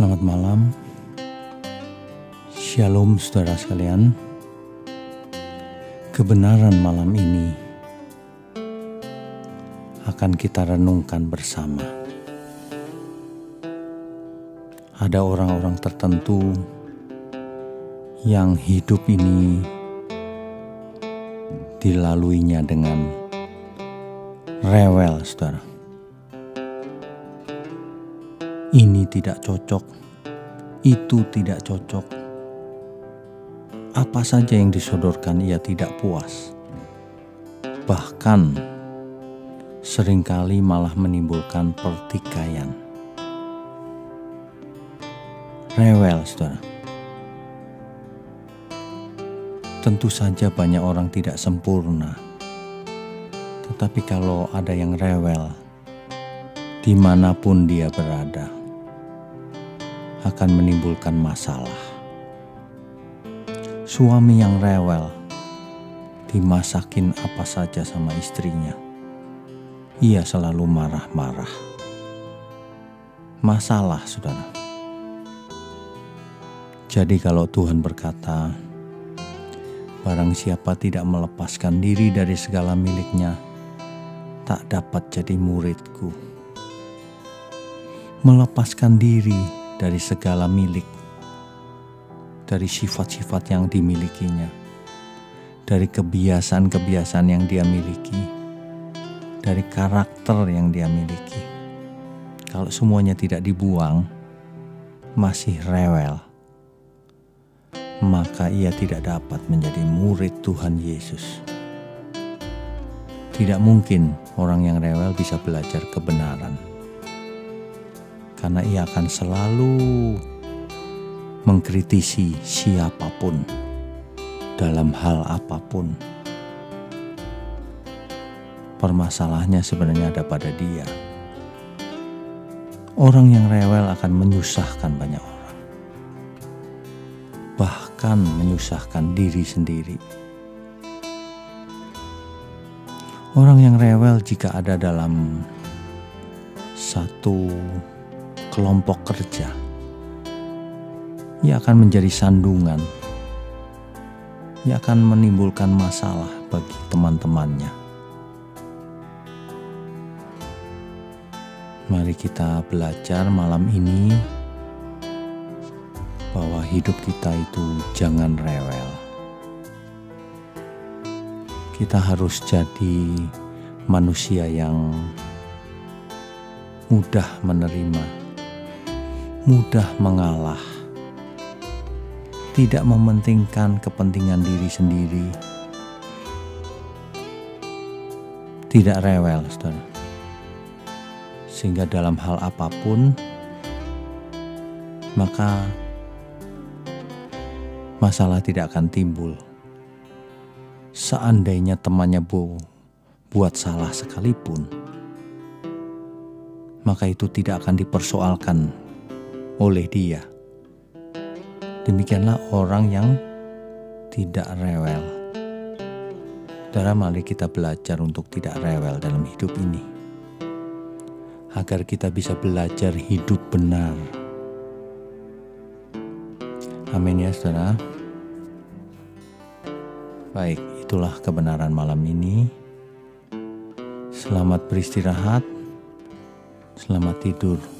Selamat malam. Shalom saudara sekalian. Kebenaran malam ini akan kita renungkan bersama. Ada orang-orang tertentu yang hidup ini dilaluinya dengan rewel, saudara ini tidak cocok, itu tidak cocok. Apa saja yang disodorkan ia tidak puas. Bahkan sering kali malah menimbulkan pertikaian. Rewel, saudara. Tentu saja banyak orang tidak sempurna. Tetapi kalau ada yang rewel, di mana pun dia berada, akan menimbulkan masalah. Suami yang rewel dimasakin apa saja sama istrinya. Ia selalu marah-marah. Masalah, saudara. Jadi, kalau Tuhan berkata, "Barang siapa tidak melepaskan diri dari segala miliknya, tak dapat jadi muridku." Melepaskan diri dari segala milik, dari sifat-sifat yang dimilikinya, dari kebiasaan-kebiasaan yang dia miliki, dari karakter yang dia miliki. Kalau semuanya tidak dibuang, masih rewel, maka ia tidak dapat menjadi murid Tuhan Yesus. Tidak mungkin orang yang rewel bisa belajar kebenaran karena ia akan selalu mengkritisi siapa pun dalam hal apa pun. Permasalahannya sebenarnya ada pada dia. Orang yang rewel akan menyusahkan banyak orang, bahkan menyusahkan diri sendiri. Orang yang rewel jika ada dalam satu kelompok kerja. Ia akan menjadi sandungan. Ia akan menimbulkan masalah bagi teman-temannya. Mari kita belajar malam ini bahwa hidup kita itu jangan rewel. Kita harus jadi manusia yang mudah menerima mudah mengalah, tidak mementingkan kepentingan diri sendiri, tidak rewel, saudara. Sehingga dalam hal apa pun, maka masalah tidak akan timbul. Seandainya temannya bu buat salah sekalipun, maka itu tidak akan dipersoalkan oleh Dia. Demikianlah orang yang tidak rewel. Saudara, mari kita belajar untuk tidak rewel dalam hidup ini, agar kita bisa belajar hidup benar. Amin ya, saudara. Baik, itulah kebenaran malam ini. Selamat beristirahat, selamat tidur.